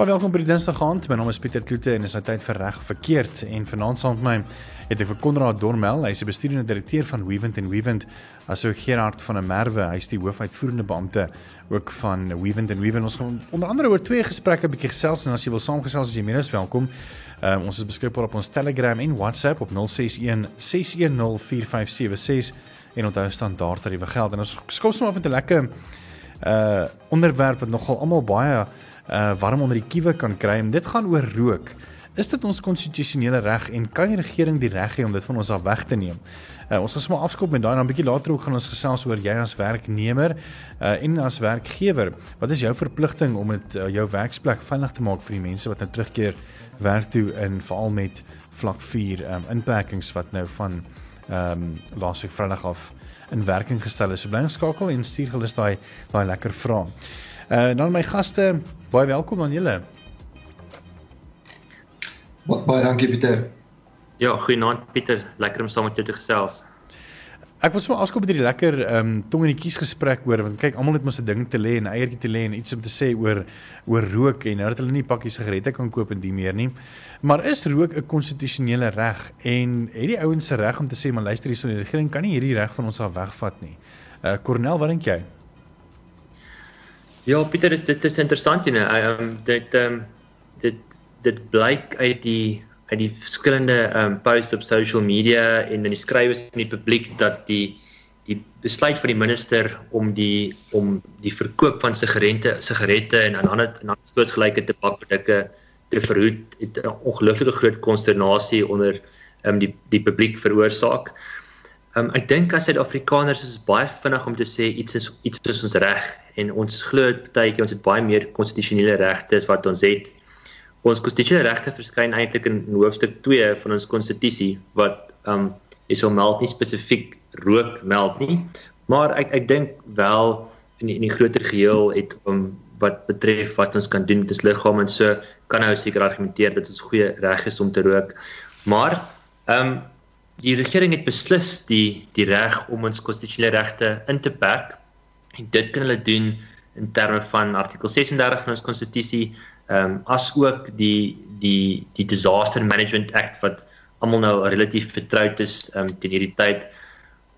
Baie welkom by die Dinsdag aand. My naam is Pieter Kloete en is nou tyd vir reg verkeerd en vanaand saam met my het ek vir Konrad Dormel, hy is die bestuurende direkteur van Weavent en Weavent, asook Gerard van der Merwe, hy is die hoofuitvoerende beampte ook van Weavent en Weavent. Ons gaan onder andere oor twee gesprekke 'n bietjie gesels en as jy wil saamgesels as jy meer is welkom. Um, ons is beskikbaar op ons Telegram en WhatsApp op 061 610 4576 en onthou standaard tariewe geld en ons skop sommer op 'n lekker uh onderwerp wat nogal almal baie uh warm onder die kiewe kan kry en dit gaan oor rook. Is dit ons konstitusionele reg en kan die regering die reg hê om dit van ons af weg te neem? Uh, ons gaan sommer afskop met daai dan 'n bietjie later ook gaan ons gesels oor jy as werknemer uh, en as werkgewer. Wat is jou verpligting om dit uh, jou werksplek veilig te maak vir die mense wat nou terugkeer werk toe in veral met vlak 4 um, inperkings wat nou van ehm um, laasweek Vrydag af in werking gestel is. So bly geskakel en stuur gerus daai daai lekker vrae. Uh dan my gaste, baie welkom aan julle. Baie dankie Pieter. Ja, goeienaand Pieter, lekker om saam met jou te gesels. Ek wil sommer afskop met hierdie lekker ehm um, tong en die kies gesprek oor want kyk almal het mos 'n ding te lê en eiertjie te lê en iets om te sê oor oor rook en nou dat hulle nie pakkies sigarette kan koop en die meer nie. Maar is rook 'n konstitusionele reg en het die ouens se reg om te sê maar luister hierso die regering kan nie hierdie reg van ons af wegvat nie. Uh Cornel, wat dink jy? Ja, Pieter, dit, dit is interessant, jy nou. Ehm um, dit ehm um, dit dit blyk uit die uit die verskillende ehm um, posts op social media en in die skrywes in die publiek dat die die besluit van die minister om die om die verkoop van sigarette sigarette en ander en ander soortgelyke tabakprodukte te verhoed het 'n ongelooflike groot konsternasie onder ehm um, die die publiek veroorsaak. Um, ek dink as Suid-Afrikaners is baie vinnig om te sê iets is iets is ons reg en ons glo partykeer ons het baie meer konstitusionele regte as wat ons het. Ons konstitusionele regte verskyn eintlik in, hoofstuk 2 van ons konstitusie wat um is om meld nie spesifiek rook meld nie maar ek ek dink wel in die, in die groter geheel het om wat betref wat ons kan doen met ons liggaam en so kan nou seker argumenteer dat dit goeie reg is om te rook. Maar um die regering het beslis die die reg om ons konstitusionele regte in te perk. En dit kan hulle doen in terme van artikel 36 van ons konstitusie ehm um, as ook die die die disaster management act wat almal nou relatief vertroud is ehm um, teen hierdie tyd.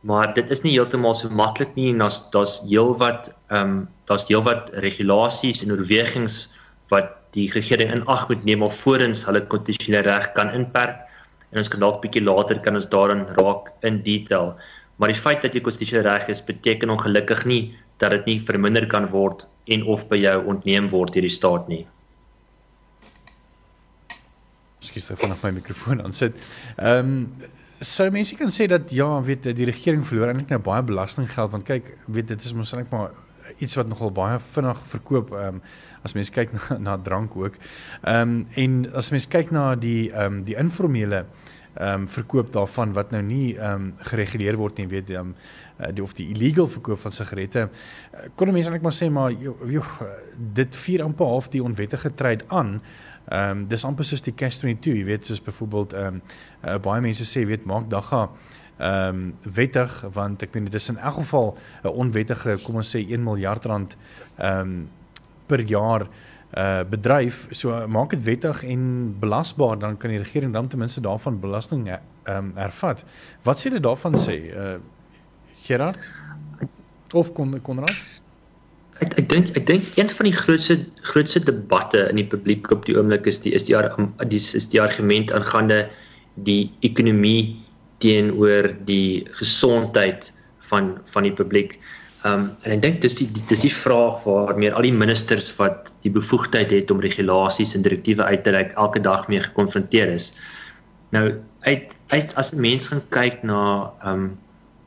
Maar dit is nie heeltemal so maklik nie en daar's daar's heelwat ehm um, daar's heelwat regulasies en oorwegings wat die regering in ag moet neem alvorens hulle konstitusionele reg kan inperk en ons kan dalk bietjie later kan ons daarin raak in detail maar die feit dat jy konstitusionele reg is beteken ongelukkig nie dat dit nie verminder kan word en of by jou ontneem word deur die staat nie Ekskuus vir vanaand my mikrofoon aan sit. Ehm um, sou mense kan sê dat ja, weet die regering verloor eintlik nou baie belastinggeld want kyk, weet dit is mos net maar iets wat nogal baie vinnig verkoop ehm um, as mens kyk na, na drank ook. Ehm um, en as mens kyk na die ehm um, die informele ehm um, verkoop daarvan wat nou nie ehm um, gereguleer word nie, weet jy, um, die of die illegal verkoop van sigarette. Kon mense eintlik maar sê maar joh, joh, dit vier amper half die onwettige trade aan. Ehm um, dis amper soos die cash 22, jy weet, soos byvoorbeeld ehm um, uh, baie mense sê, weet, maak dagga ehm um, wettig want ek meen dit is in elk geval 'n onwettige, kom ons sê 1 miljard rand ehm um, per jaar uh bedryf so maak dit wettig en belasbaar dan kan die regering dan ten minste daarvan belasting ehm um, ervat. Wat sê jy daarvan sê uh Gerard of Konrad? Ek ek dink ek dink een van die grootste grootste debatte in die publiek op die oomblik is die is die die is die argument aangaande die ekonomie teenoor die gesondheid van van die publiek. Um en ek dink dis die dis die vraag waar meer al die ministers wat die bevoegdheid het om regulasies en direktiewe uit te reik elke dag mee gekonfronteer is. Nou uit uit as 'n mens gaan kyk na um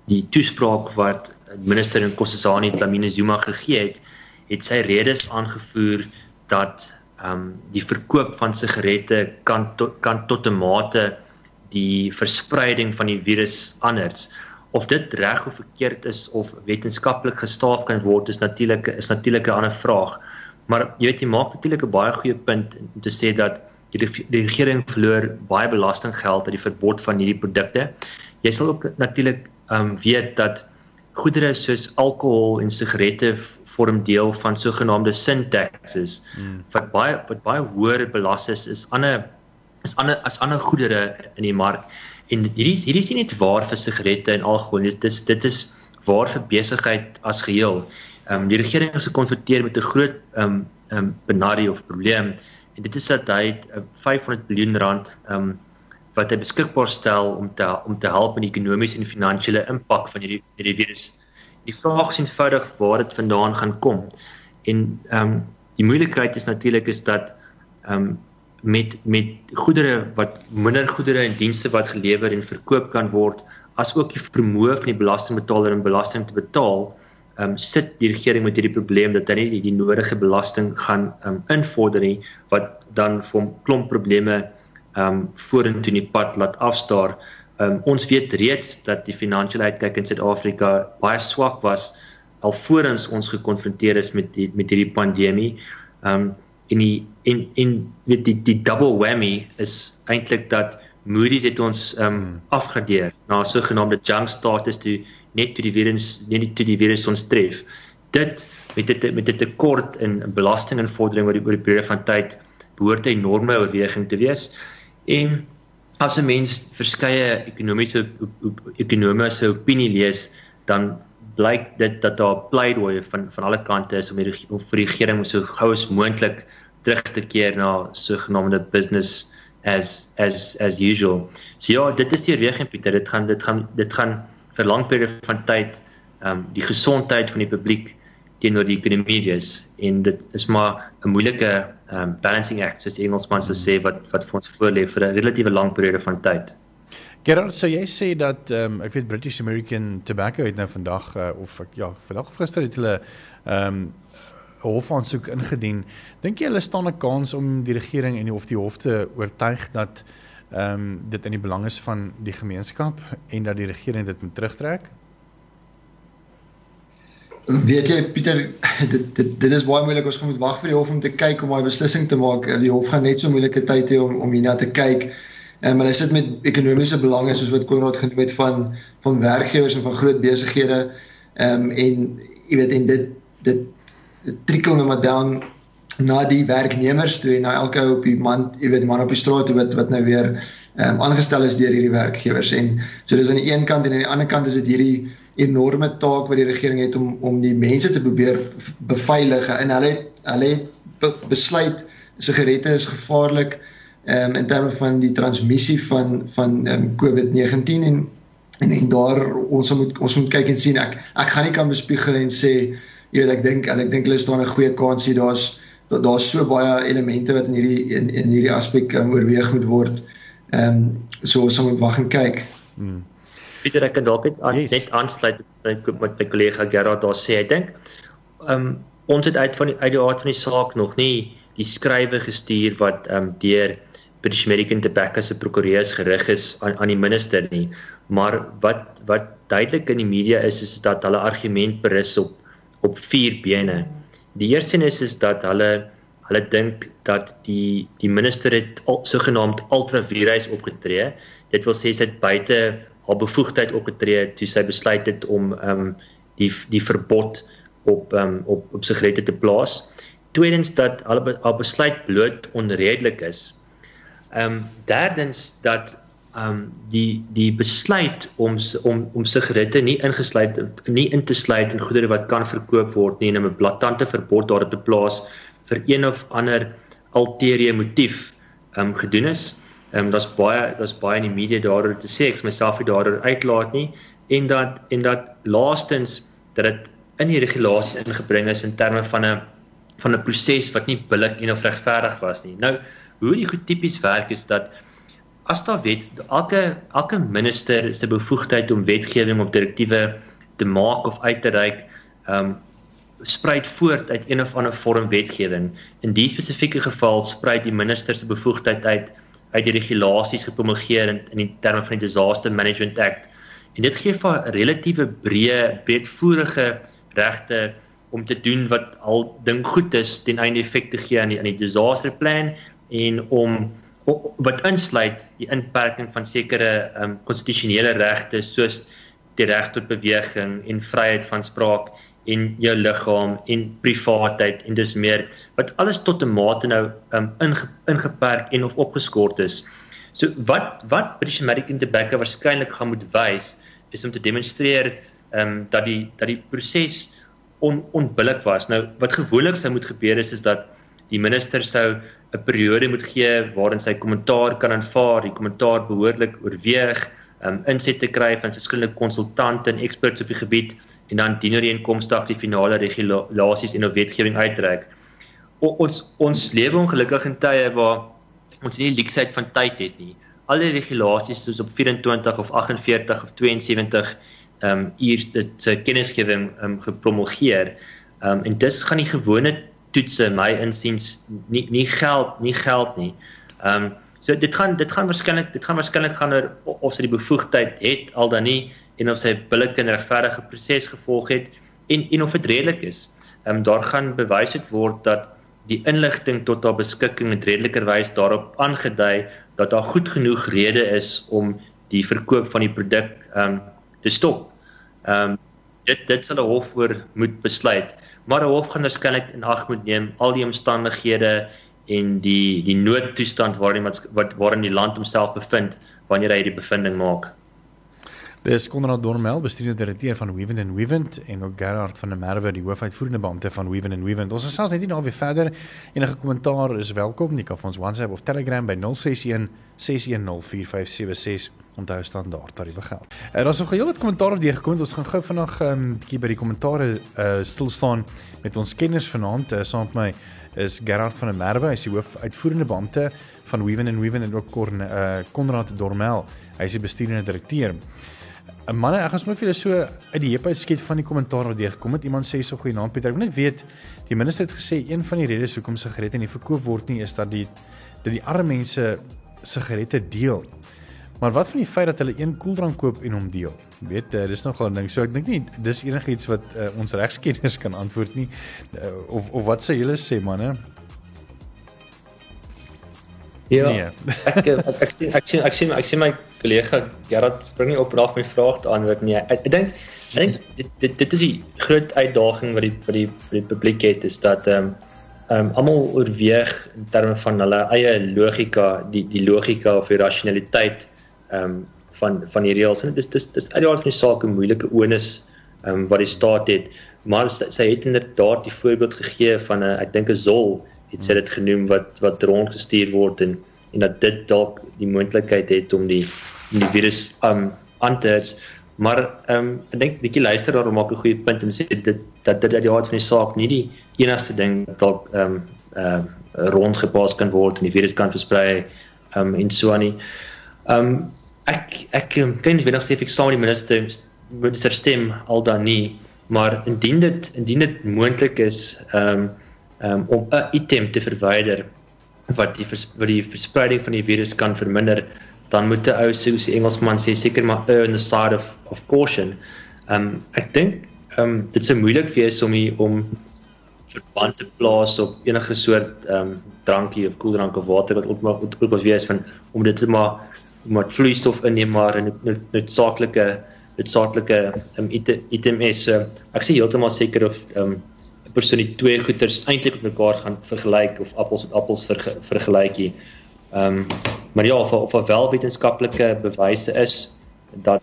die toespraak wat minister in Kossesani Dlamini Zuma gegee het, het sy redes aangevoer dat ehm um, die verkoop van sigarette kan to, kan tot 'n mate die verspreiding van die virus anders. Of dit reg of verkeerd is of wetenskaplik gestaaf kan word is natuurlik is natuurlik 'n ander vraag. Maar jy weet jy maak natuurlik 'n baie goeie punt om te sê dat die, die regering verloor baie belastinggeld uit die verbod van hierdie produkte. Jy sal ook natuurlik ehm um, weet dat goedere soos alkohol en sigarette vorm deel van sogenaamde sin taxes hmm. wat baie wat baie hoër belas is is ander is ander as ander goedere in die mark en hierdie hierdie is nie net waar vir sigarette en alkohol dit is dit is waar vir besigheid as geheel. Ehm um, die regering is gekonfronteer met 'n groot ehm um, ehm um, benarie of probleem en dit is dat hy 500 miljard rand ehm um, wat hy beskikbaar stel om te om te help met die ekonomiese en finansiële impak van hierdie hierdie virus. Die vraag is eenvoudig waar dit vandaan gaan kom. En ehm um, die moeilikheid is natuurlik is dat ehm um, met met goedere wat minder goedere en dienste wat gelewer en verkoop kan word, as ook die vermoë van die belastingbetaler om belasting te betaal, ehm um, sit die regering met hierdie probleem dat hulle nie die, die nodige belasting gaan ehm um, invorder nie wat dan vir 'n klomp probleme ehm um, vorentoe in die pad laat afstaar. Um, ons weet reeds dat die finansiële uitkyk in Suid-Afrika baie swak was alvorens ons gekonfronteer is met die met hierdie pandemie. Um in die in in met die die double whammy is eintlik dat Moody's het ons um afgradeer na sogenaamde junk status toe net toe die virus net toe die virus ons tref. Dit met dit met dit tekort in belastinginvordering oor die oor die periode van tyd behoort 'n enorme oorweging te wees. En as 'n mens verskeie ekonomiese ekonomiese opinie lees, dan blyk dit dat daar pleidooi van van alle kante is om die om vir die regering so gou as moontlik terug te keer na sogenaamde business as as as usual. So ja, dit is die reël Pieter, dit gaan dit gaan dit gaan vir lang periode van tyd ehm um, die gesondheid van die publiek teenoor die ekonomie wees en dit is maar 'n moeilike um balancing act soos Engelsman sou sê wat wat vir ons voorlê vir 'n relatiewe lang periode van tyd. Gerard, sou jy sê dat ehm um, ek weet British American Tobacco het nou vandag uh, of ek ja, vandag gister het hulle ehm um, hofaansoek ingedien. Dink jy hulle staan 'n kans om die regering en die hof die hof te oortuig dat ehm um, dit in die belang is van die gemeenskap en dat die regering dit moet terugtrek? weet jy Pieter dit dit dit is baie moeilik ons moet wag vir die hof om te kyk om daai beslissing te maak die hof gaan net so moeilike tyd hê om om hierna te kyk en maar hy sit met ekonomiese belange soos wat Konrad genoem het van van werkgewers en van groot besighede ehm um, en jy weet en dit dit, dit trikkel nou maar dan na die werknemers toe en na elke ou op die man jy weet man op die straat wat wat nou weer ehm um, aangestel is deur hierdie werkgewers. En so dis aan die een kant en aan die ander kant is dit hierdie enorme taak wat die regering het om om die mense te probeer beveilig. En hulle het hulle het besluit sigarette is gevaarlik um, in terme van die transmissie van van um, COVID-19 en, en en daar ons moet ons moet kyk en sien. Ek ek gaan nie kan bespiegel en sê jy weet ek dink en ek dink hulle staan 'n goeie kans hier daar's daar's so baie elemente wat in hierdie in, in hierdie aspek um, oorweeg moet word. Ehm um, so ons moet wag en kyk. Hmm. Pieter ek kan dalk net aan, yes. net aansluit met wat my kollega Gerard daar sê. Ek dink um ons het uit van die uit die aard van die saak nog nie die skrywe gestuur wat um deur British American Tobacco se prokureurs gerig is aan aan die minister nie. Maar wat wat duidelik in die media is is dat hulle argument berus op op vier bene. Die eerste is dat hulle hulle dink dat die die minister het al, sogenaamd ultravirus opgetree. Dit wil sê sy het buite haar bevoegdheid opgetree toe sy besluit het om ehm um, die die verbod op ehm um, op op sigarette te plaas. Tweedens dat hulle haar besluit bloot onredelik is. Ehm um, derdens dat um, die die besluit om om om sigarette nie ingesluit nie in te sluit in goedere wat kan verkoop word nie en 'n blaatante verbod daarop te plaas vir een of ander ulterieur motief um, gedoen is. Um, daar's baie daar's baie in die media daaroor te sê ek myself nie daaroor uitlaat nie en dat en dat laastens dat dit in die regulasies ingebring is in terme van 'n van 'n proses wat nie billik en of regverdig was nie. Nou hoe dit goed tipies werk is dat as daar wet elke elke minister se bevoegdheid om wetgewing op direktiewe te maak of uit te reik ehm um, spruit voort uit een of ander vorm wetgewing. In die spesifieke geval spruit die minister se bevoegdheid uit uit die regulasies gepromulgeer in, in die terme van die Disaster Management Act. En dit gee vir relatiewe breë, breedvoerige regte om te doen wat al ding goed is ten einde effek te gee aan die aan die disaster plan en om wat insluit die inperking van sekere um, konstitusionele regte soos die reg tot beweging en vryheid van spraak en jou liggaam en privaatheid en dis meer wat alles tot 'n mate nou um, inge, ingeperk en of opgeskort is. So wat wat British American Tobacco waarskynlik gaan moet wys is om te demonstreer ehm um, dat die dat die proses on, onbillik was. Nou wat gewoonlik sou moet gebeur is is dat die minister sou 'n periode moet gee waarin sy kommentaar kan aanvaar, die kommentaar behoorlik oorweeg, um, insette kry van verskillende konsultante en experts op die gebied en dan dien ooreenkomstig die finale regulasies en wetgewing uitreik. O, ons ons lewe ongelukkig in tye waar ons nie leksheid van tyd het nie. Al die regulasies soos op 24 of 48 of 72 ehm um, uur se kennisgewing ehm um, gepromulgeer. Ehm um, en dis gaan die gewone toetse my insiens nie nie geld nie geld nie. Ehm um, so dit gaan dit gaan waarskynlik dit gaan waarskynlik gaan oor of sy die bevoegdheid het al dan nie en of sy billike en regverdige proses gevolg het en en of dit redelik is. Ehm um, daar gaan bewys het word dat die inligting tot haar beskikking met redelikerwys daarop aangedui dat daar goed genoeg rede is om die verkoop van die produk ehm um, te stop. Ehm um, dit dit sal 'n hof oor moet besluit, maar 'n hof gaan waarskynlik in ag moet neem al die omstandighede en die die noodtoestand waarin wat waarin die land homself bevind wanneer hy die bevinding maak. Dis Konrad Dormel, bestuurende direkteur van Weavent and Weavent en ook Gerard van der Merwe, die hoofuitvoerende beampte van Weavent and Weavent. Ons gesels net nie nou weer verder. Enige kommentaar is welkom. Jy kan ons WhatsApp of Telegram by 061 610 4576 onthou standaard tariewe geld. En uh, daar's nog 'n hele kommentaar wat deurgekom het. Ons gaan gou vanaand 'n um, bietjie by die kommentare uh, stil staan met ons kenners vanaand. Uh, saam met my is Gerard van der Merwe, hy is die hoofuitvoerende beampte van Weavent and Weavent en ook uh, Konrad Dormel, hy is die bestuurende direkteur. 'n Manne, ek gaan sommer vir julle so uit die heup uit skiet van die kommentaar wat deurgekom het. Iemand sê so goeie naam Pieter. Ek wil net weet, die minister het gesê een van die redes hoekom sigarette nie verkoop word nie is dat die dat die arme mense sigarette deel. Maar wat van die feit dat hulle een koeldrank koop en hom deel? Weet, uh, dis nogal 'n ding. So ek dink nie dis enigiets wat uh, ons regskenners kan antwoord nie. Uh, of of wat sê julle sê manne? Ja. Nee. ek ek ek sien ek sien ek sien my kollega Gerard spring nie op raaf my vraag te antwoord nie. Ek, ek dink ek dink dit, dit dit is die groot uitdaging wat die wat die, die publiek het is dat ehm um, ehm um, almal oorweeg in terme van hulle eie logika, die die logika of die rasionaliteit ehm um, van van die reëls en dit is dis dis uit die aard van die saak 'n moeilike onus ehm um, wat die staat het. Maar sy, sy het inderdaad die voorbeeld gegee van 'n ek dink 'n zol het sy dit genoem wat wat rondgestuur word en en dat dit dalk die moontlikheid het om die die virus um aan te hits. Maar ehm um, ek dink bietjie luister daar maak 'n goeie punt om sê dit dat dit uit die aard van die saak nie die enigste ding dalk ehm um, ehm uh, rondgepas kan word en die virus kan versprei ehm um, en so aan nie. Ehm um, ek ek um, kan nie weet of ek saam die minister minister stem al dan nie, maar indien dit indien dit moontlik is ehm um, um, om 'n item te verwyder wat die wat die verspreiding van die virus kan verminder, dan moet 'n ou soos die Engelsman sê seker maar on the side of of caution. Um ek dink um dit sou moeilik wees om hier om verband te plaas op enige soort um drankie of koeldrank of water wat ook maar ook was wees van om dit te maar met vloeistof inneem maar in 'n noodsaaklike noodsaaklike um, item, is. Uh, ek sê heeltemal seker of um persoon die twee goeters eintlik met mekaar gaan vergelyk of appels met appels verge, vergelyk hier. Ehm um, maar ja, of of wel wetenskaplike bewyse is dat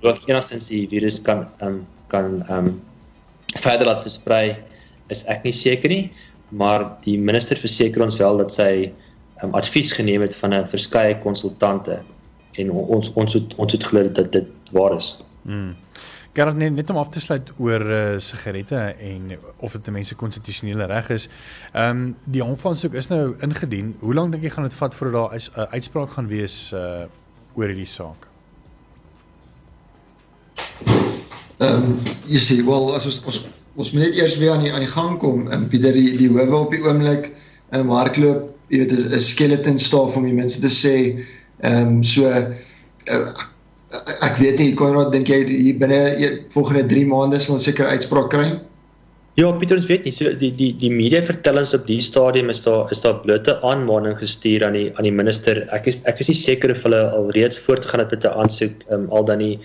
ook enigstens die virus kan um, kan ehm um, verder laat versprei is ek nie seker nie, maar die minister verseker ons wel dat sy um, advies geneem het van 'n verskeie konsultante en ons ons het, ons het glo dat dit waar is. Mm. Gerard net, net om af te sluit oor uh, sigarette en of dit 'n mense konstitusionele reg is. Ehm um, die hofsaak is nou ingedien. Hoe lank dink jy gaan dit vat voordat daar 'n uh, eh, uitspraak gaan wees uh oor hierdie saak? Ehm um, jy sien, wel as ons ons ons moet net eers weer aan die aan die gang kom. Ehm um, Pieter die die howe op die oomblik in um, hardloop, jy weet 'n skeleton staaf om die mense te sê ehm um, so uh, ek weet nie Konrad dink jy hier binne volgende 3 maande sal ons seker uitspraak kry? Ja, Pieter ons weet nie. So die die die media vertel ons op die stadium is daar is daar blote aanmaning gestuur aan die aan die minister. Ek is ek is nie seker of hulle al reeds voortgegaan het met 'n aansoek um, al dan nie.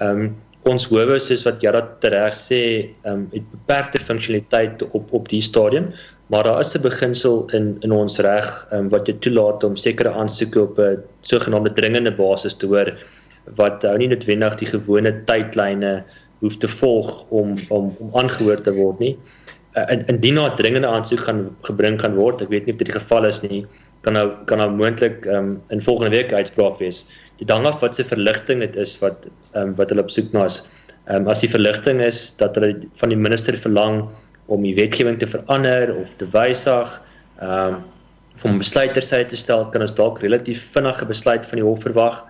Ehm um, ons howe soos wat Gerard reg sê, ehm um, het beperkte funksionaliteit op op die stadium, maar daar is 'n beginsel in in ons reg um, wat dit toelaat om sekere aansoeke op 'n sogenaamde dringende basis te hoor wat nou nie noodwendig die gewone tydlyne hoef te volg om om om aangehoor te word nie. Uh, indien 'n dringende aansoek gaan gebring kan word, ek weet nie of dit die geval is nie, kan nou kan nou moontlik um, in volgende week uitspraak wees dit hang af wat se verligting dit is wat um, wat hulle op soek na is. Um, as die verligting is dat hulle van die minister verlang om die wetgewing te verander of te wysig, ehm um, om besluitersheid te stel, kan ons dalk relatief vinnige besluit van die hof verwag.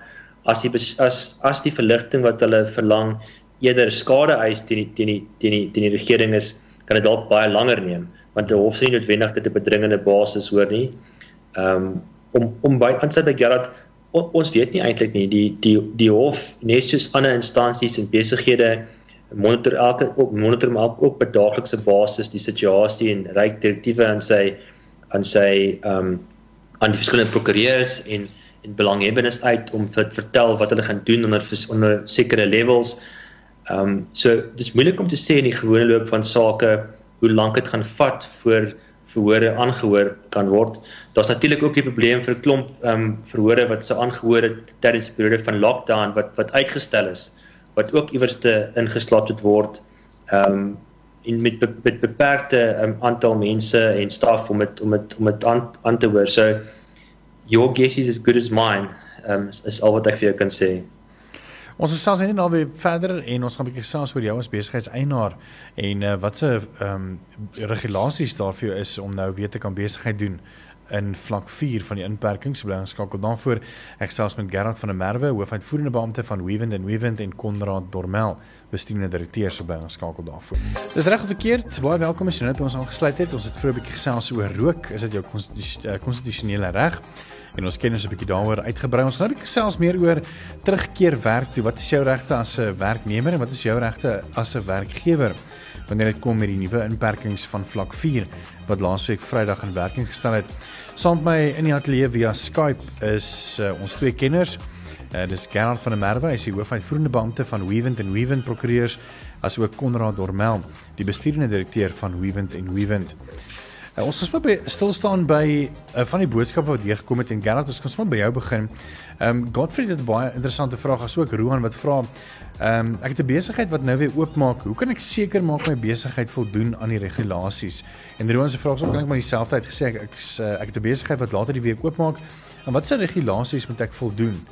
As die as as die verligting wat hulle verlang eerder skade eis teen die teen die teen die teen die regering is, kan dit dalk baie langer neem want die hof sê nie noodwendig dit 'n bedringende basis hoor nie. Ehm um, om om by aansluit by Gerard on, ons weet nie eintlik nie die die die hof net soos ander instansies en besighede monitor elke op monitor maar ook op 'n daaglikse basis die situasie en ryk direktiewe aan sy aan sy ehm um, aan die verskillende prokureurs en en belanghebbendes uit om vir vertel wat hulle gaan doen onder onder sekere levels. Ehm um, so dis moeilik om te sê in die gewone loop van sake hoe lank dit gaan vat voor verhore aangehoor kan word. Daar's natuurlik ook die probleem vir 'n klomp ehm um, verhore wat se aangehoor het tydens die periode van lockdown wat wat uitgestel is wat ook iewers te ingeslaap het word ehm um, in met be, met beperkte um, aantal mense en staf om dit om dit om dit aan aan te hoor. So your guess is as good as mine. Um, is al wat ek vir jou kan sê. Ons gesels net nou weer verder en ons gaan 'n bietjie gesels oor jou as besigheidseienaar en uh, wat se ehm um, regulasies daar vir jou is om nou weer te kan besigheid doen in vlak 4 van die inperkings. So bly ons skakel dan voor. Ek gesels met Gerard van der Merwe, hoofuitvoerende beampte van Wewind and Wewind en Konrad Dormel, bestuurende direkteur so by ons skakel daarvoor. Dis reg of verkeerd? Baie welkom as jy net by ons aangesluit het. Ons het vroeër 'n bietjie gesels oor rook. Is dit jou eh, konstitusionele reg? en ons kennis 'n bietjie daaroor uitgebrei. Ons gaan nou selfs meer oor terugkeer werk toe. Wat is jou regte as 'n werknemer en wat is jou regte as 'n werkgewer? Wanneer dit kom met die nuwe inperkings van vlak 4 wat laasweek Vrydag in werking gestel het. Saam met my in die ateljee via Skype is uh, ons twee kenners. Uh, dis Gerard van der Merwe, hy is die hoofuitvoerende beampte van Wewind and Wewind Prokureurs, asook Konrad Dormel, die bestuurende direkteur van Wewind and Wewind. Uh, ons gaan by stil staan by uh, van die boodskappe wat hier gekom het en Gerard ons gaan sommer by jou begin. Ehm um, Godfrey het baie interessante vraag asook Roan wat vra ehm um, ek het 'n besigheid wat nou weer oopmaak. Hoe kan ek seker maak my besigheid voldoen aan die regulasies? En Roan se vraag is ook eintlik maar dieselfde uit gesê ek ek, uh, ek het 'n besigheid wat later die week oopmaak. En wat se regulasies moet ek voldoen?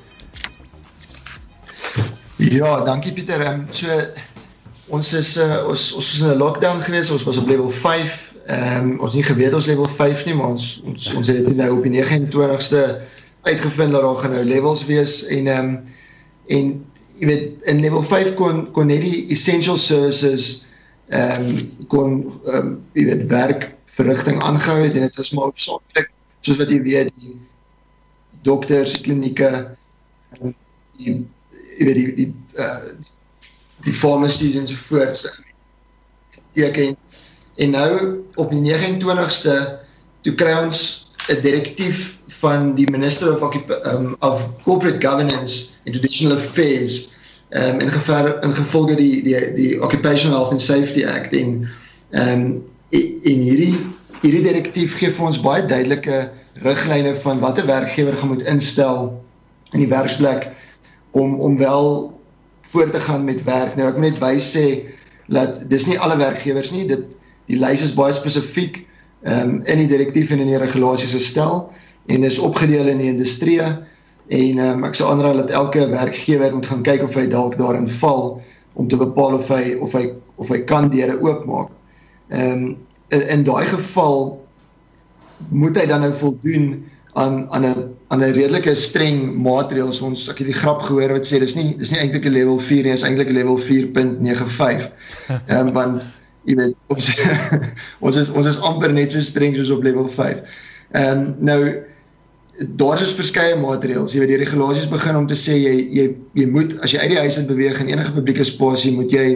Ja, dankie Pieter. Ehm um, so ons is uh, ons ons was in 'n lockdown geweest. Ons was op level 5 Ehm um, ons het geweet ons level 5 nie, maar ons ons ons het dit nou op die 29ste uitgevind dat daar gaan nou levels wees en ehm um, en jy weet in level 5 kon kon net die essential services ehm um, kon ehm um, jy weet werk verrigting aangehou het en dit was maar hoofsaaklik soos wat jy weet die dokters, klinieke die jy weet die die uh, die pharmacies en so voort. Ja, okay. En nou op die 29ste toe kry ons 'n direktief van die minister of um, of corporate governance and traditional affairs um, in geval in gevolge die die die occupational health and safety act en um, in hierdie hierdie direktief gee vir ons baie duidelike riglyne van watter werkgewer gaan moet instel in die werksplek om om wel voort te gaan met werk. Nou ek moet net by sê dat dis nie alle werkgewers nie, dit Die lys is baie spesifiek um, in die direktief en in die regulasies gestel en is opgedeel in die industrie. En um, ek sou aanraai dat elke werkgewer moet gaan kyk of hy dalk daarin val om te bepaal of hy of hy of hy kan deure oopmaak. Ehm um, in, in daai geval moet hy dan nou voldoen aan aan 'n aan 'n redelike streng maatreëls. Ons ek het die grap gehoor wat sê dis nie dis nie eintlik 'n level 4 nie is eintlik 'n level 4.95 ehm um, want jy weet ons ons is ons is amper net so streng soos op level 5. Ehm um, nou daar is verskeie maatreëls. Jy weet die regulasies begin om te sê jy jy jy moet as jy uit die huis uit beweeg in enige publieke spasie moet jy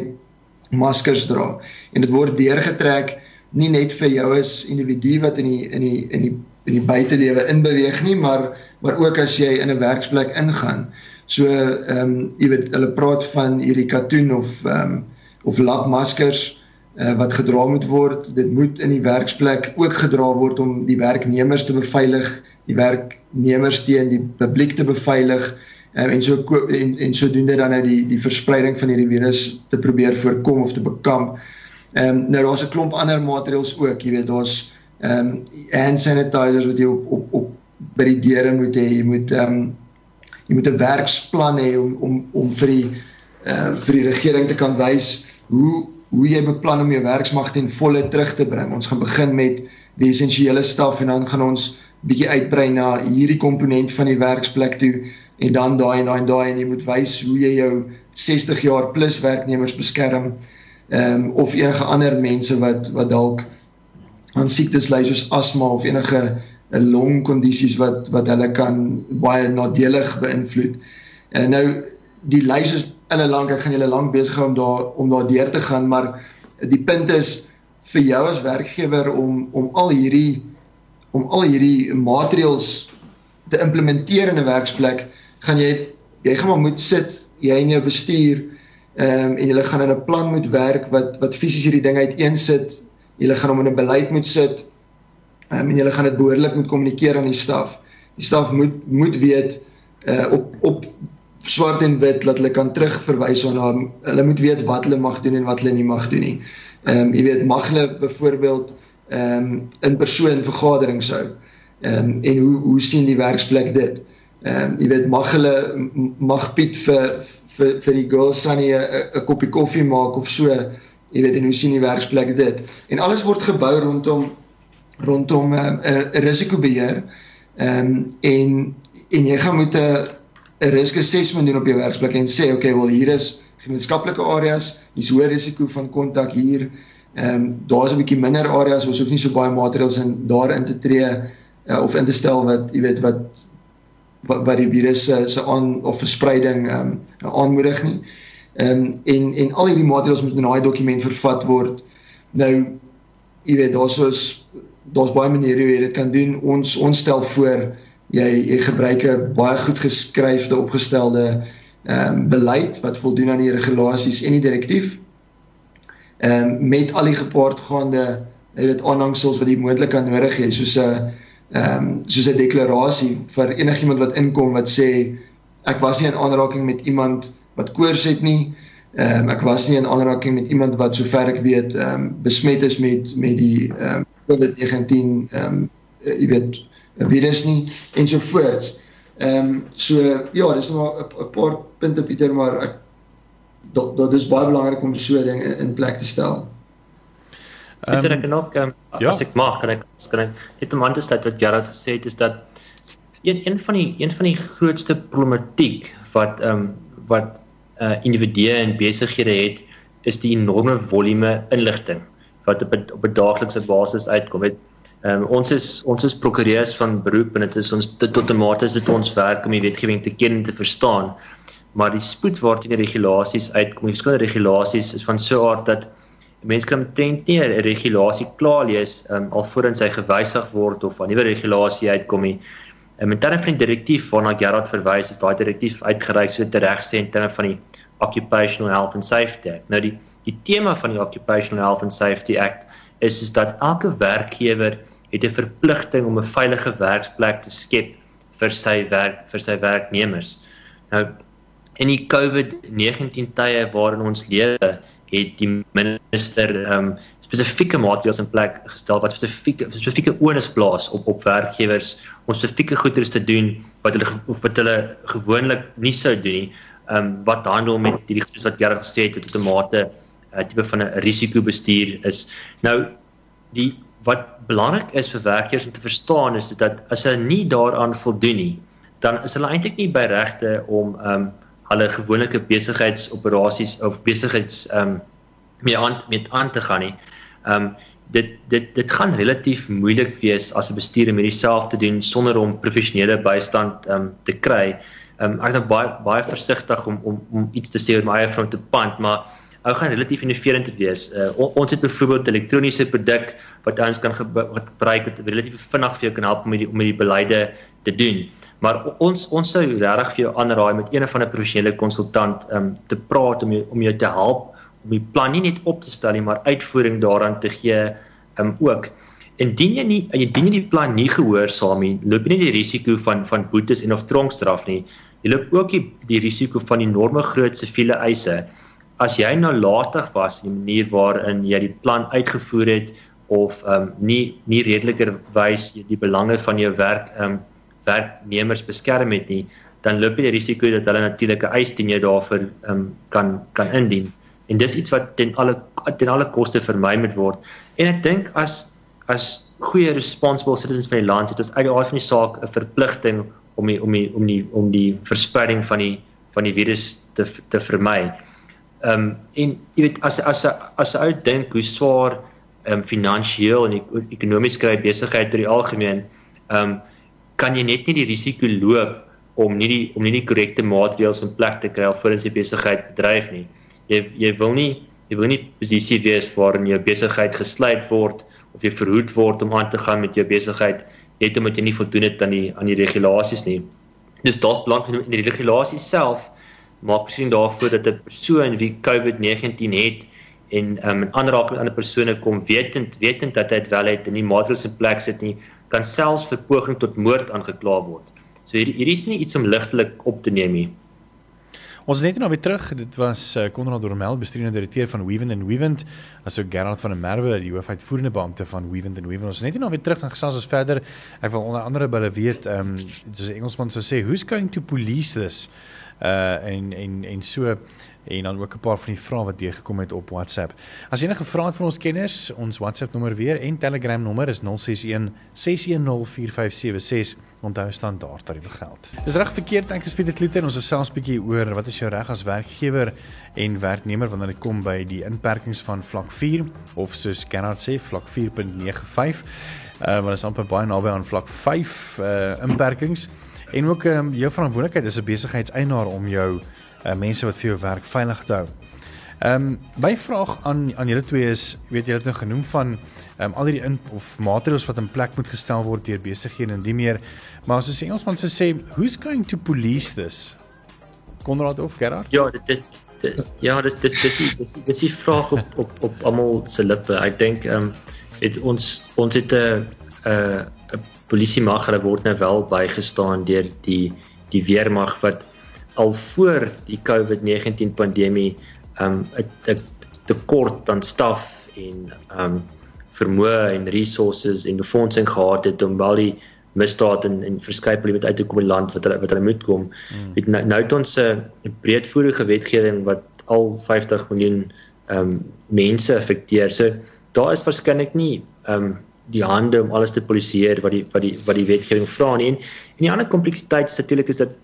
maskers dra. En dit word deurgetrek nie net vir jou as individu wat in die in die in die in die buitelewe inbeweeg nie, maar maar ook as jy in 'n werksplek ingaan. So ehm um, jy weet hulle praat van hierdie katoen of ehm um, of lapmaskers uh, wat gedra moet word. Dit moet in die werksplek ook gedra word om die werknemers te beveilig, die werknemers teen die publiek te beveilig um, en so en en sodoende dan nou die die verspreiding van hierdie virus te probeer voorkom of te bekamp. Ehm um, nou daar's 'n klomp ander maatreëls ook, jy weet daar's ehm um, hand sanitizers wat jy op op op by die deure moet hê. Jy moet ehm um, jy moet 'n werksplan hê om om om vir die uh, vir die regering te kan wys hoe hoe jy beplan om jou werksmag ten volle terug te bring. Ons gaan begin met die essensiële staf en dan gaan ons bietjie uitbrei na hierdie komponent van die werksplek toe en dan daai en daai en daai en jy moet wys hoe jy jou 60 jaar plus werknemers beskerm ehm um, of enige ander mense wat wat dalk aan siektes ly soos asma of enige 'n longkondisies wat wat hulle kan baie nadelig beïnvloed. En nou die lys is hulle lank, ek gaan julle lank besig hou om daar om daar deur te gaan, maar die punt is vir jou as werkgewer om om al hierdie om al hierdie maatreëls te implementeer in 'n werksplek, gaan jy jy gaan maar moet sit, jy en jou bestuur ehm um, en julle gaan in 'n plan moet werk wat wat fisies hierdie ding uiteensit. Julle gaan hom in 'n beleid moet sit um, en julle gaan dit behoorlik moet kommunikeer aan die staf. Die staf moet moet weet uh op op swart en wit dat hulle kan terugverwys na hulle moet weet wat hulle mag doen en wat hulle nie mag doen nie. Ehm um, jy weet mag hulle byvoorbeeld ehm um, in persoon vergaderings hou. Ehm um, en hoe hoe sien die werksplek dit? Ehm um, jy weet mag hulle mag Piet vir vir vir die girls dan 'n koppie koffie maak of so. Jy weet en hoe sien die werksplek dit? En alles word gebou rondom rondom 'n uh, uh, risikobeheer. Ehm um, en en jy gaan moet 'n 'n risk assessment doen op jou werksplek en sê okay, wel hier is gemeenskaplike areas, hier's hoë risiko van kontak hier. Ehm um, daar's 'n bietjie minder areas, ons hoef nie so baie maatreëls in daarin te tree uh, of in te stel wat jy weet wat wat wat die virus se se aan of verspreiding ehm um, aanmoedig nie. Ehm um, en en al hierdie maatreëls moet in daai dokument vervat word. Nou jy weet daar's soos daar's baie maniere hoe jy dit kan doen. Ons ons stel voor jy jy gebruik 'n baie goed geskryfde opgestelde ehm um, beleid wat voldoen aan die regulasies en die direktief. Ehm um, met al die gepaardgaande jy weet aanhangsels wat jy moontlik kan nodig hê soos 'n ehm um, soos 'n deklarasie vir enigiemand wat inkom wat sê ek was nie in aanraking met iemand wat koors het nie. Ehm um, ek was nie in aanraking met iemand wat sover ek weet ehm um, besmet is met met die ehm um, COVID-19 ehm um, jy weet virus nie en so voort. Ehm um, so ja, dis nog 'n paar punte Pieter, maar ek dat dit is baie belangrik om so ding in, in plek te stel. Pieter, ek kan ook um, ja. as ek mag, kan ek kan ek net om aan te sluit wat Gerard gesê het is dat een een van die een van die grootste problematiek wat ehm um, wat uh individue en besighede het is die enorme volume inligting wat op 'n op 'n daaglikse basis uitkom. Weet, um, ons is ons is prokureurs van beroep en dit is ons dit tot 'n mate is dit ons werk om die wetgewing te ken en te verstaan. Maar die spoed waarteen die regulasies uitkom, die skool regulasies is van so 'n aard dat mense kan tent nie 'n regulasie klaar lees um, alvorens hy gewysig word of 'n nuwe regulasie uitkom nie. En met terme van die direktief waarna Gerard verwys, is daai direktief uitgereik so te regsê in terme van die Occupational Health and Safety Act. Nou die die tema van die Occupational Health and Safety Act is is dat elke werkgewer het 'n verpligting om 'n veilige werksplek te skep vir sy werk vir sy werknemers. Nou in die COVID-19 tye waarin ons lewe, het die minister um spesifieke maatreëls in plek gestel wat spesifieke spesifieke onus plaas op op werkgewers om spesifieke goederes te doen wat hulle wat hulle gewoonlik nie sou doen nie. Um wat handel met hierdie goederes wat jy gesê het tot 'n mate 'n uh, tipe van 'n risikobestuur is. Nou die wat belangrik is vir werkgewers om te verstaan is dat as hulle nie daaraan voldoen nie, dan is hulle eintlik nie by regte om ehm um, hulle gewone besigheidsoperasies of besigheids ehm um, mee aan met aan te gaan nie. Ehm um, dit dit dit gaan relatief moeilik wees as 'n bestuurder met dieselfde te doen sonder om professionele bystand ehm um, te kry. Ehm um, ek is baie baie versigtig om om om iets te sê oor my eie front te pand, maar ou gaan relatief innoverend wees. Uh, on, ons het byvoorbeeld elektroniese produk wat ons kan gebruik wat relatief vinnig vir jou kan help om die om die beleide te doen. Maar ons ons sou regtig vir jou aanraai met een van 'n professionele konsultant um te praat om jou, om jou te help om die plan nie net op te stel nie, maar uitvoering daaraan te gee um ook. Indien jy nie jy die plan nie gehoorsaam nie, loop jy nie die risiko van van boetes en of tronkstraf nie. Jy loop ook die, die risiko van enorme groot siviele eise. As jy nalatig was in die manier waarin jy die plan uitgevoer het of um nie nie redeliker wys die belange van jou werk um werknemers beskerm het nie, dan loop jy die risiko dat hulle natuurlike eis teen jou daarvoor um kan kan indien. En dis iets wat ten alle ten alle koste vermy moet word. En ek dink as as goeie responsible citizens van die land het ons uit die aard van die saak 'n verpligting om die, om die, om die om die verspreiding van die van die virus te te vermy. Ehm um, en jy weet as as as 'n ou dink hoe swaar ehm um, finansiëel en ekonomies kry besigheid deur die algemeen, ehm um, kan jy net nie die risiko loop om nie die om nie die korrekte maatreëls in plek te kry alvorens jy besigheid bedryf nie. Jy jy wil nie jy wil nie posisie wees waarin jou besigheid gesluit word of jy verhoed word om aan te gaan met jou besigheid net omdat jy nie voldoen het aan die aan die regulasies nie. Dis dalk belang in die regulasies self maak presies daarvoor dat 'n persoon wie COVID-19 het en um, in aanraking met ander persone kom wetend wetend dat hy dit wel het en nie maatreëls in plek sit nie kan selfs vir poging tot moord aangekla word. So hier hier is nie iets om ligtelik op te neem nie. Ons net nou weer terug. Dit was uh, Konrad Dormel, bestuurende direkteur van Weavent and Weavent, asook Gerard van der Merwe, die hoofuitvoerende beampte van Weavent and Weavent. Ons net nou weer terug en gesels ons verder. Ek wil onder andere by hulle weet, ehm um, soos Engelsman sou sê, who's going to police this? Uh en en en so en dan ook 'n paar van die vrae wat deurgekom het op WhatsApp. As enige vrae van ons kenners, ons WhatsApp nommer weer en Telegram nommer is 061 610 4576. Onthou standaard tariewe geld. Dis reg verkeerd ek gespreek het Klute en ons gesels 'n bietjie oor wat is jou reg as werkgewer en werknemer wanneer dit kom by die inperkings van vlak 4 of soos Kennard sê vlak 4.95. Uh wat is amper baie naby aan vlak 5 uh inperkings. En ook um, jou verantwoordelikheid as 'n besigheidseienaar om jou uh, mense wat vir jou werk veilig te hou. Ehm um, my vraag aan aan julle twee is, weet julle het nou genoem van ehm um, al hierdie in of maatreëls wat in plek moet gestel word deur besighede en die meer, maar soos die Engelsman sê sê, who's going to police this? Konrad of Gerard? Ja, dit is ja, dis dis dis dis dis die vraag op op op almal se lippe. Ek dink ehm um, het ons ons het 'n 'n 'n polisie mag hulle word nou wel bygestaan deur die die weermag wat al voor die COVID-19 pandemie um 'n tekort aan staf en um vermoë en resources en befondsing gehad het om wel die misdaad en en verskeie probleme uit te kom in land wat hulle wat hulle moet kom. Hmm. Met nou, nou het ons 'n breedvoerige wetgewing wat al 50 miljoen um mense affekteer. So daar is waarskynlik nie um die hande om alles te polisieer wat die wat die wat die wetgewing vra nie. En, en die ander kompleksiteit is natuurlik is dat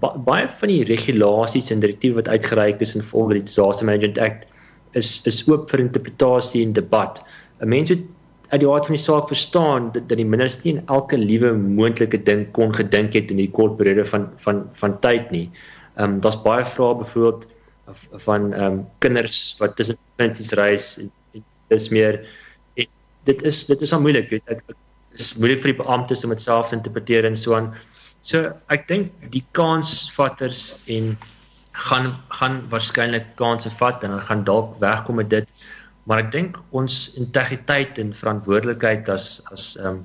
baie van die regulasies en direktiewe wat uitgereik is in volgens die Disaster Management Act is is oop vir interpretasie en debat. 'n Mens moet uit die aard van die saak verstaan dat, dat die minister nie elke liewe moontlike ding kon gedink het in die kort periode van van van tyd nie. Ehm um, daar's baie vrae byvoorbeeld van ehm um, kinders wat tussen provinsies reis en, en dis meer dit is dit is al moeilik weet ek. Dit is moeilik vir die beamptes om dit self te interpreteer en so aan. So ek dink die kansvatters en gaan gaan waarskynlik kansse vat en hulle gaan dalk wegkom met dit. Maar ek dink ons integriteit en verantwoordelikheid as as um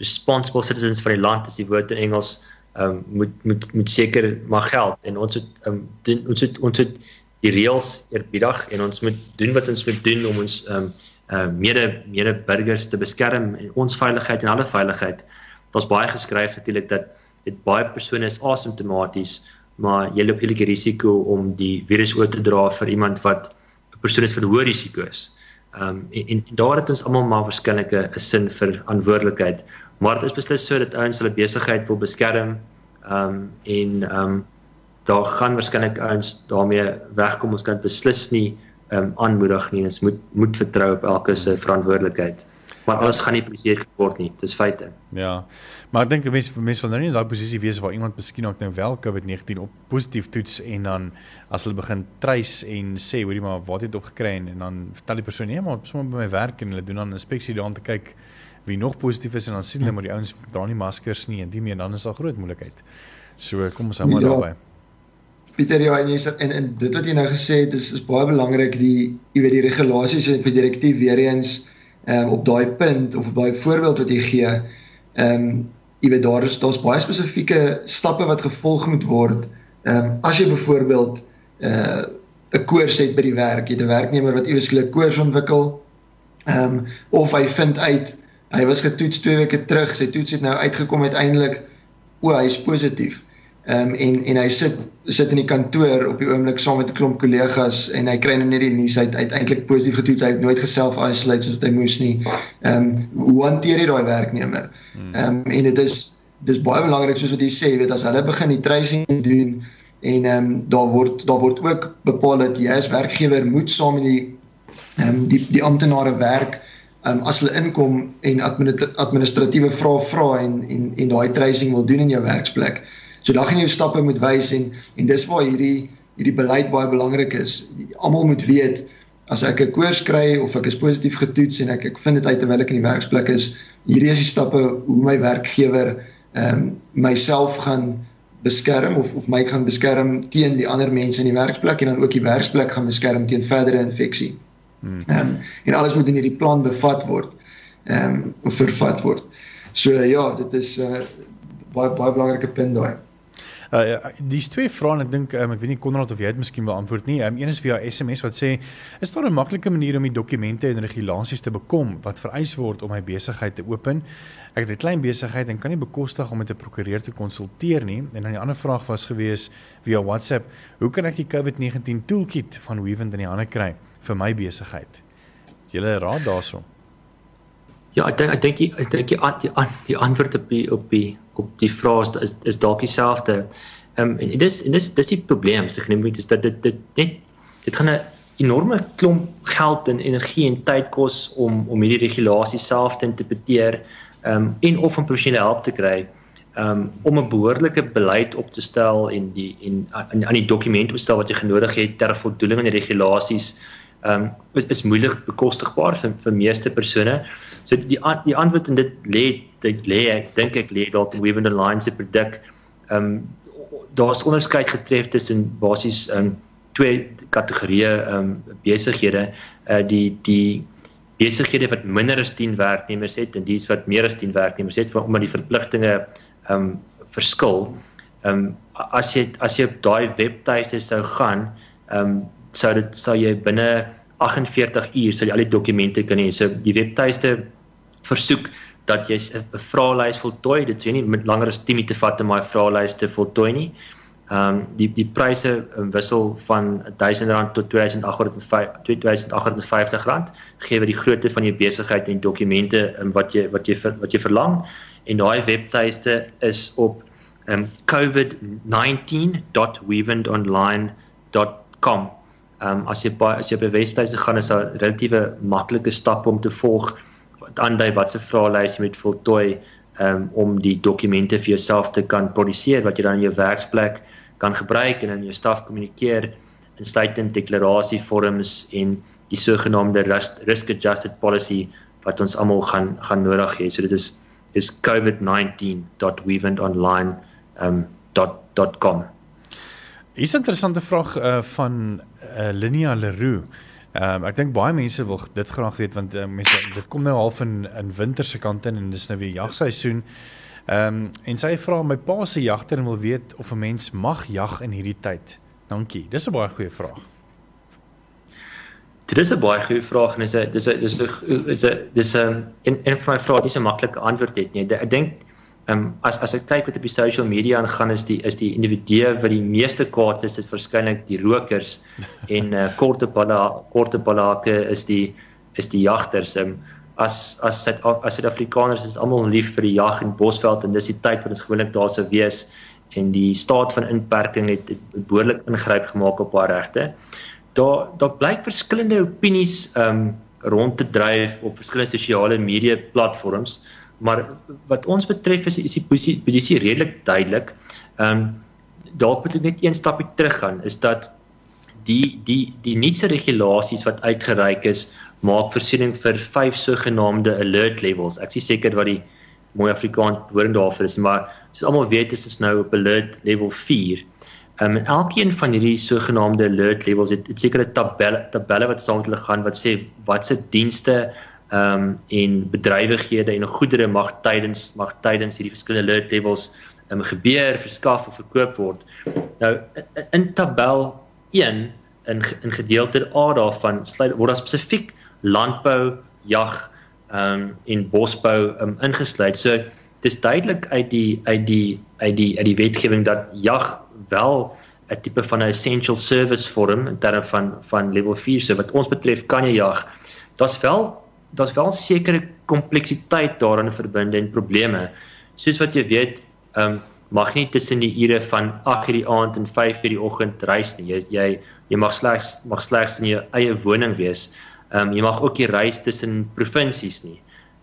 responsible citizens van die land as die woord in Engels um moet moet moet seker mag geld. En ons het um doen, ons het ons het die reëls eerbiedig en ons moet doen wat ons moet doen om ons um uh mede mede burgers te beskerm en ons veiligheid en alle veiligheid. Daar's baie geskryf natuurlik dat dit baie persone is asymptomaties, maar jy loop hierdie risiko om die virus oor te dra vir iemand wat 'n persoon is wat hoë risiko is. Ehm um, en, en, daar het ons almal maar verskillende 'n sin vir verantwoordelikheid, maar dit is beslis so dat ouens hulle besigheid wil beskerm. Ehm um, en ehm um, daar gaan waarskynlik ouens daarmee wegkom ons kan beslis nie ehm um, aanmoedig nie. Ons moet moet vertrou op elke se verantwoordelikheid. Maar alles gaan nie presies word nie. Dis feite. Ja. Maar ek dink mense mense wil nou nie in daai posisie wees waar iemand miskien ook nou wel COVID-19 op positief toets en dan as hulle begin trace en sê hoorie maar wat het opgekry en, en dan vertel die persoon nee maar sommer by my werk en hulle doen dan 'n inspeksie daar om te kyk wie nog positief is en dan sien hulle maar die ouens dra nie maskers nie en die meer dan is daar groot moeilikheid. So kom ons hou maar ja. daarby. Pieter ja en, jy, en en dit wat jy nou gesê het is is baie belangrik die jy weet die regulasies en vir direktief weer eens ehm um, op daai punt of op daai voorbeeld wat jy gee ehm um, jy weet daar is daar's baie spesifieke stappe wat gevolg moet word ehm um, as jy byvoorbeeld uh 'n koors het by die werk, jy het 'n werknemer wat iewers 'n koors ontwikkel. Ehm um, of hy vind uit hy was getoets 2 weke terug, sy toets het nou uitgekom uiteindelik o, hy is positief. Ehm um, en en hy sit sit in die kantoor op die oomblik saam met 'n klomp kollegas en hy kry nou net die nuus uit uiteindelik positief getoets. Hy het nooit geself isolate soos hy moes nie. Ehm um, hoe hanteer jy daai werknemer? Hmm. Ehm um, en dit is dis baie belangrik soos wat jy sê, weet as hulle begin die tracing doen en ehm um, daar word daar word ook bepaal dat jy as werkgewer moet saam met die ehm um, die die amptenare werk ehm um, as hulle inkom en administratiewe vrae vra en en en daai tracing wil doen in jou werksplek. So dan gaan jy stappe moet wys en en dis waar hierdie hierdie beleid baie belangrik is. Almal moet weet as ek 'n koors kry of ek is positief getoets en ek ek vind dit uit terwyl ek in die werksplek is, hierdie is die stappe hoe my werkgewer ehm um, myself gaan beskerm of of my gaan beskerm teen die ander mense in die werksplek en dan ook die werksplek gaan beskerm teen verdere infeksie. Hmm. Ehm um, en alles moet in hierdie plan bevat word. Ehm um, of vervat word. So ja, dit is 'n uh, baie baie belangrike punt daai. Uh dis twee vrae ek dink um, ek weet nie Konrad of jy dit miskien beantwoord nie. Um, een is via SMS wat sê is daar 'n maklike manier om die dokumente en regulasies te bekom wat vereis word om my besigheid te open? Ek het 'n klein besigheid en kan nie bekostig om met 'n prokureur te konsulteer nie. En dan die ander vraag was gewees via WhatsApp, hoe kan ek die COVID-19 toolkit van Weavent in die hande kry vir my besigheid? Julle raad daaroor. Ja, ek dink ek dink ek dink die die, die antwoord op die op die op die vraag is is dalk dieselfde. Ehm um, en dis en dis dis die probleem, so genoem is dat dit dit net dit gaan 'n enorme klomp geld en energie en tyd kos om om hierdie regulasies self te interpreteer ehm um, en of om professionele hulp te kry um, om 'n behoorlike beleid op te stel en die en aan, aan die dokumente te stel wat jy genodig het ter voldoening aan die regulasies um, is, is moeilik bekostigbaar vir vir meeste persone. So die die antwoord in dit lê dit lê ek dink ek lê dalk in Weaving the Lines se produk. Ehm um, daar's onderskeid getref tussen basies ehm um, twee kategorieë ehm um, besighede. Uh die die besighede wat minder as 10 werknemers het en dies wat meer as 10 werknemers het omdat die verpligtinge ehm um, verskil. Ehm um, as jy as jy op daai webtuiste sou gaan, ehm um, sou dit sou jy binne 48 uur sal jy al die dokumente kan hê. So die webtuiste versoek dat jy 'n vraelys voltooi. Dit sê nie met langer as 10 minute vat om my vraelys te voltooi nie. Ehm um, die die pryse um, wissel van R1000 tot R2850 R2850 gee wat die grootte van jou besigheid en dokumente um, wat jy wat jy wat jy verlang en daai webtuiste is op um, covid19.weavendonline.com Ehm um, as jy baie as jy by webtuise gaan is daar relatiewe maklike stappe om te volg wat aandui wat se vraelys jy moet voltooi um, om die dokumente vir jouself te kan produseer wat jy dan in jou werksplek kan gebruik en in jou staf kommunikeer insluitend deklarasievorms en die sogenaamde risk adjusted policy wat ons almal gaan gaan nodig hê. So dit is is covid19.weavendonline um. Is 'n interessante vraag uh, van uh, Linia Leroux. Ehm um, ek dink baie mense wil dit graag weet want uh, mense dit kom nou half in in winter se kant in en dis nou weer jagseisoen. Ehm um, en sy vra my pa se jagter en wil weet of 'n mens mag jag in hierdie tyd. Dankie. Dis 'n baie goeie vraag. Dit is 'n baie goeie vraag en dis 'n dis 'n dis 'n dis 'n dis 'n en en vir my vraag dis 'n maklike antwoord het nie. Ek dink Ehm um, as as ek kyk wat op die social media aangaan is die is die individue wat die meeste kwaad is is waarskynlik die rokers en uh, korte balla korte ballake is die is die jagters. Ehm um, as as Suid as Suid-Afrikaners is almal lief vir die jag en bosveld en dis die tyd wat ons gewoonlik daar sou wees en die staat van inperking het, het behoorlik ingryp gemaak op haar regte. Daar daar blyk verskillende opinies ehm um, rond te dryf op verskillende sosiale media platforms maar wat ons betref is is die posisie posisie redelik duidelik. Ehm um, dalk moet ek net een stapie terug gaan is dat die die die nuutste regulasies wat uitgereik is maak voorsiening vir vyf sogenaamde alert levels. Ek is seker wat die mooi Afrikaans woord daarvoor is, maar soos almal weet is dit nou op alert level 4. Um, en elkeen van hierdie sogenaamde alert levels het, het sekere tabelle tabelle wat saam met hulle gaan wat sê wat se dienste ehm um, en bedrywighede en goedere mag tydens mag tydens hierdie verskillende alert levels ehm um, gebeur, verskaf of verkoop word. Nou in tabel 1 in in gedeelte A daarvan sluit word daar spesifiek landbou, jag ehm um, en bosbou um, ingesluit. So dis duidelik uit die uit die uit die uit die wetgewing dat jag wel 'n tipe van 'n essential service vorm in terme van van level 4. So wat ons betref kan jy jag. Daar's wel daar's wel sekere kompleksiteit daarin verbinde en probleme. Soos wat jy weet, ehm um, mag nie tussen die ure van 8:00 die aand en 5:00 die oggend reis nie. Jy jy jy mag slegs mag slegs in jou eie woning wees. Ehm um, jy mag ook nie reis tussen provinsies nie.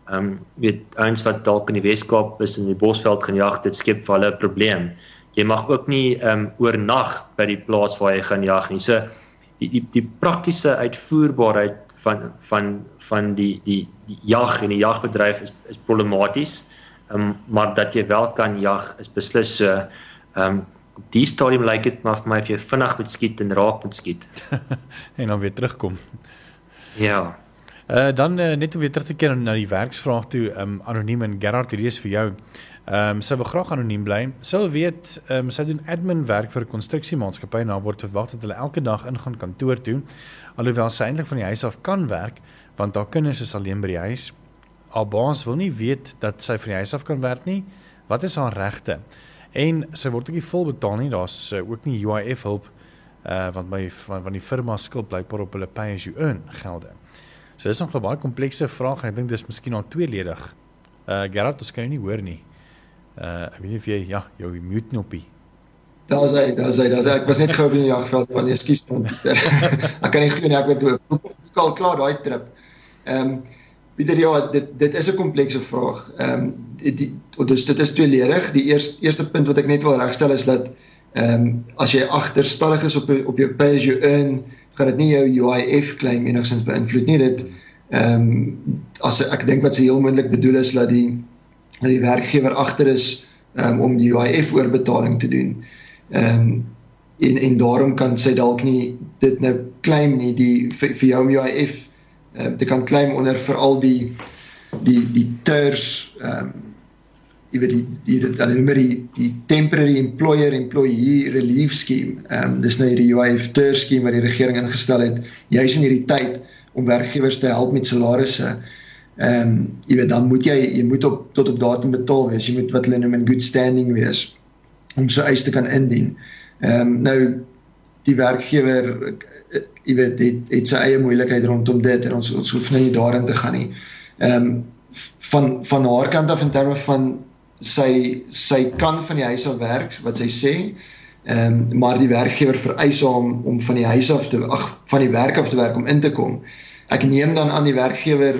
Ehm um, weet ouens wat dalk in die Weskaap is in die Bosveld gaan jag, dit skep vir hulle 'n probleem. Jy mag ook nie ehm um, oornag by die plaas waar jy gaan jag nie. So die die die praktiese uitvoerbaarheid van van van die die die jag en die jagbedryf is is problematies. Ehm um, maar dat jy wel kan jag is beslis so ehm um, op die stadium lyk dit maar vir my of jy vinnig moet skiet en raak moet skiet en dan weer terugkom. Ja. Uh dan uh, net om weer terug te keer na die werksvraag toe, um anoniem en Gerard hierdie is vir jou. Um sou wil graag anoniem bly. Sou weet um sy doen admin werk vir 'n konstruksiemaatskappy en nou word verwag dat hulle elke dag ingaan kantoor toe. Alhoewel sy eintlik van die huis af kan werk want haar kinders is alleen by die huis. Haar baas wil nie weet dat sy van die huis af kan werk nie. Wat is haar regte? En sy word ook nie vol betaal nie. Daar's uh, ook nie UIF hulp uh want my van, van die firma skuld blykbaar op hulle pay as you earn gelde. So dis nog 'n baie komplekse vraag en ek dink dis miskien al tweeledig. Uh Gerard, ons kan jou nie hoor nie. Uh ek weet nie of jy ja, jou mute knoppie. Daar's hy, daar's hy, daar's hy. Ek was net gou in die jagveld van ekskuus dan. ek kan nie glo nie ek het ook al klaar daai trip. Ehm um, Pieter ja, dit dit is 'n komplekse vraag. Ehm um, die, die dus dit is tweeledig. Die eerste eerste punt wat ek net wil regstel is dat Ehm um, as jy agterstallig is op op jou pay as you earn, gaan dit nie jou UIF claim enigstens beïnvloed nie. Dit ehm um, as ek dink wat se heel moontlik bedoel is dat die dat die werkgewer agter is um, om die UIF oorbetaling te doen. Ehm um, en en daarom kan sy dalk nie dit nou claim nie die vir, vir jou UIF ehm um, te kan claim onder veral die die die ters ehm um, jy weet die die dan noem die die temporary employer employee relief scheme. Ehm um, dis nou hierdie UIF ter skema wat die regering ingestel het juis in hierdie tyd om werkgewers te help met salarisse. Ehm um, jy weet dan moet jy jy moet op tot op datum betaal wees. Jy moet wat hulle noem in good standing wees om so eis te kan indien. Ehm um, nou die werkgewer jy weet het, het sy eie moeilikheid rondom dit en ons ons hoef nou nie daarin te gaan nie. Ehm um, van van haar kant af in terme van sy sy kan van die huis af werk wat sy sê. Ehm um, maar die werkgewer vereis hom om van die huis af te ag van die werk af te werk om in te kom. Ek neem dan aan die werkgewer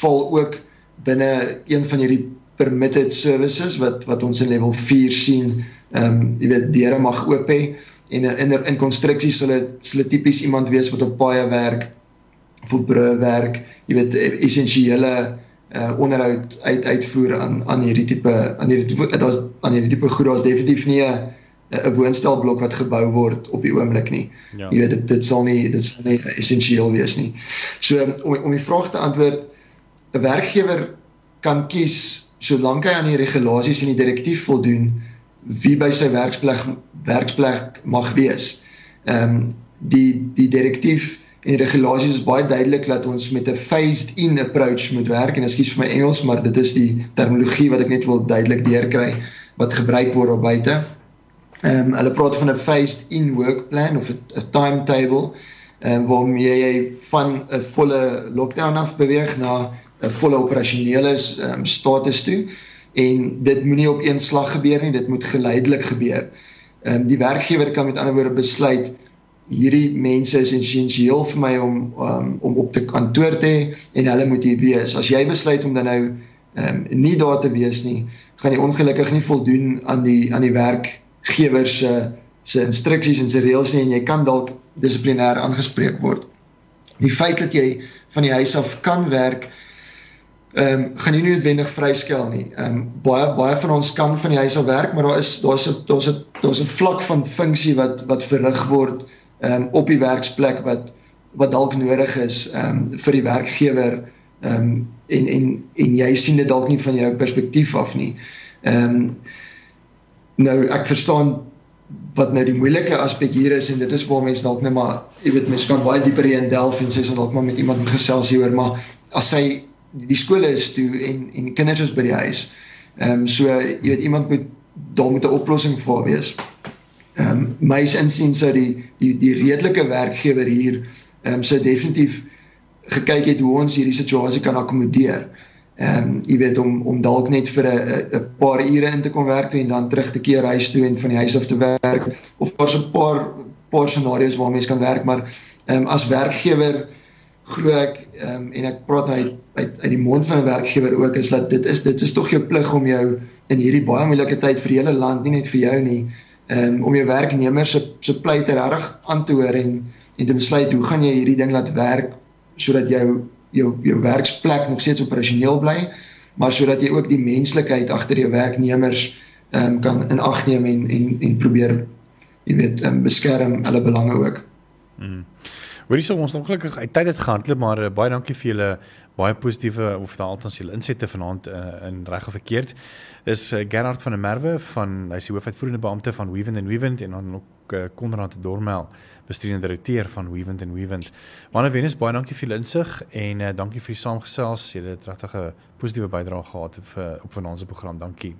val ook binne een van hierdie permitted services wat wat ons in level 4 sien. Ehm um, jy weet deure mag oop hê en in in konstruksies sal dit sal tipies iemand wees wat op baie werk vir brûe werk, jy weet essensiële uh onderhoud uit uitvoer aan aan hierdie tipe aan hierdie tipe daar's aan hierdie tipe goed daar's definitief nie 'n 'n woonstelblok wat gebou word op die oomblik nie. Ja. Jy weet dit dit sal nie dit sal nie essensieel wees nie. So om om die vraag te antwoord 'n werkgewer kan kies solank hy aan die regulasies en die direktief voldoen wie by sy werksplek werksplek mag wees. Ehm um, die die direktief en regulasies is baie duidelik dat ons met 'n phased in approach moet werk en ekskuus vir my Engels maar dit is die terminologie wat ek net wil duidelik deurkry wat gebruik word op buite. Ehm um, hulle praat van 'n phased in work plan of 'n timetable en um, waarmee jy van 'n volle lockdown af beweeg na 'n volle operasionele um, status toe en dit moenie op een slag gebeur nie dit moet geleidelik gebeur. Ehm um, die werkgewer kan met ander woorde besluit hierdie mense is essensieel vir my om um, om op te kantoor te hê en hulle moet hier wees. As jy besluit om dan nou ehm um, nie daar te wees nie, gaan jy ongelukkig nie voldoen aan die aan die werkgewer se se instruksies en se reëls nie en jy kan dalk dissiplinêr aangespreek word. Die feit dat jy van die huis af kan werk ehm um, gaan nie noodwendig vryskel nie. Ehm um, baie baie van ons kan van die huis af werk, maar daar is daar's 'n daar's 'n daar's 'n vlak van funksie wat wat verrig word ehm um, op die werksplek wat wat dalk nodig is ehm um, vir die werkgewer ehm um, en en en jy sien dit dalk nie van jou perspektief af nie. Ehm um, nou ek verstaan wat nou die moeilike aspek hier is en dit is waar mense dalk net maar jy weet mense kan baie dieper in delf en sê so dalk maar met iemand gesels hieroor maar as hy die skole is toe en en die kinders is by die huis. Ehm um, so jy weet iemand moet daar met 'n oplossing vir wees. Ehm um, my insien sou die die die redelike werkgewer hier ehm um, sou definitief gekyk het hoe ons hierdie situasie kan akkommodeer. Ehm um, jy weet om om dalk net vir 'n 'n paar ure in te kom werk toe en dan terug te keer huis toe en van die huis af te werk of daar's 'n paar paar scenario's waar mense kan werk maar ehm um, as werkgewer glo ek um, en ek praat nou uit, uit uit die mond van 'n werkgewer ook is dat dit is dit is tog jou plig om jou in hierdie baie moeilike tyd vir die hele land nie net vir jou nie um, om jou werknemers se se pleite reg aan te hoor en en te besluit hoe gaan jy hierdie ding laat werk sodat jou jou jou werksplek nog steeds operasioneel bly maar sodat jy ook die menslikheid agter jou werknemers um, kan in ag neem en en en probeer jy weet um, beskerm hulle belange ook. Mm. Hoorie so ons ongelukkig uit tyd het gehardloop maar uh, baie dankie vir julle baie positiewe of daal althans julle insette vanaand uh, in reg of verkeerd. Dis uh, Gerard van der Merwe van hy's die hoofuitvoerende beampte van Weavent and Weavent en dan ook uh, Konrad Dormel bestuurende direkteur van Weavent and Weavent. Wanneer Venus baie dankie vir julle insig en uh, dankie vir die saamgesels. Julle het regtig 'n positiewe bydrae gehad vir op vanaand se program. Dankie.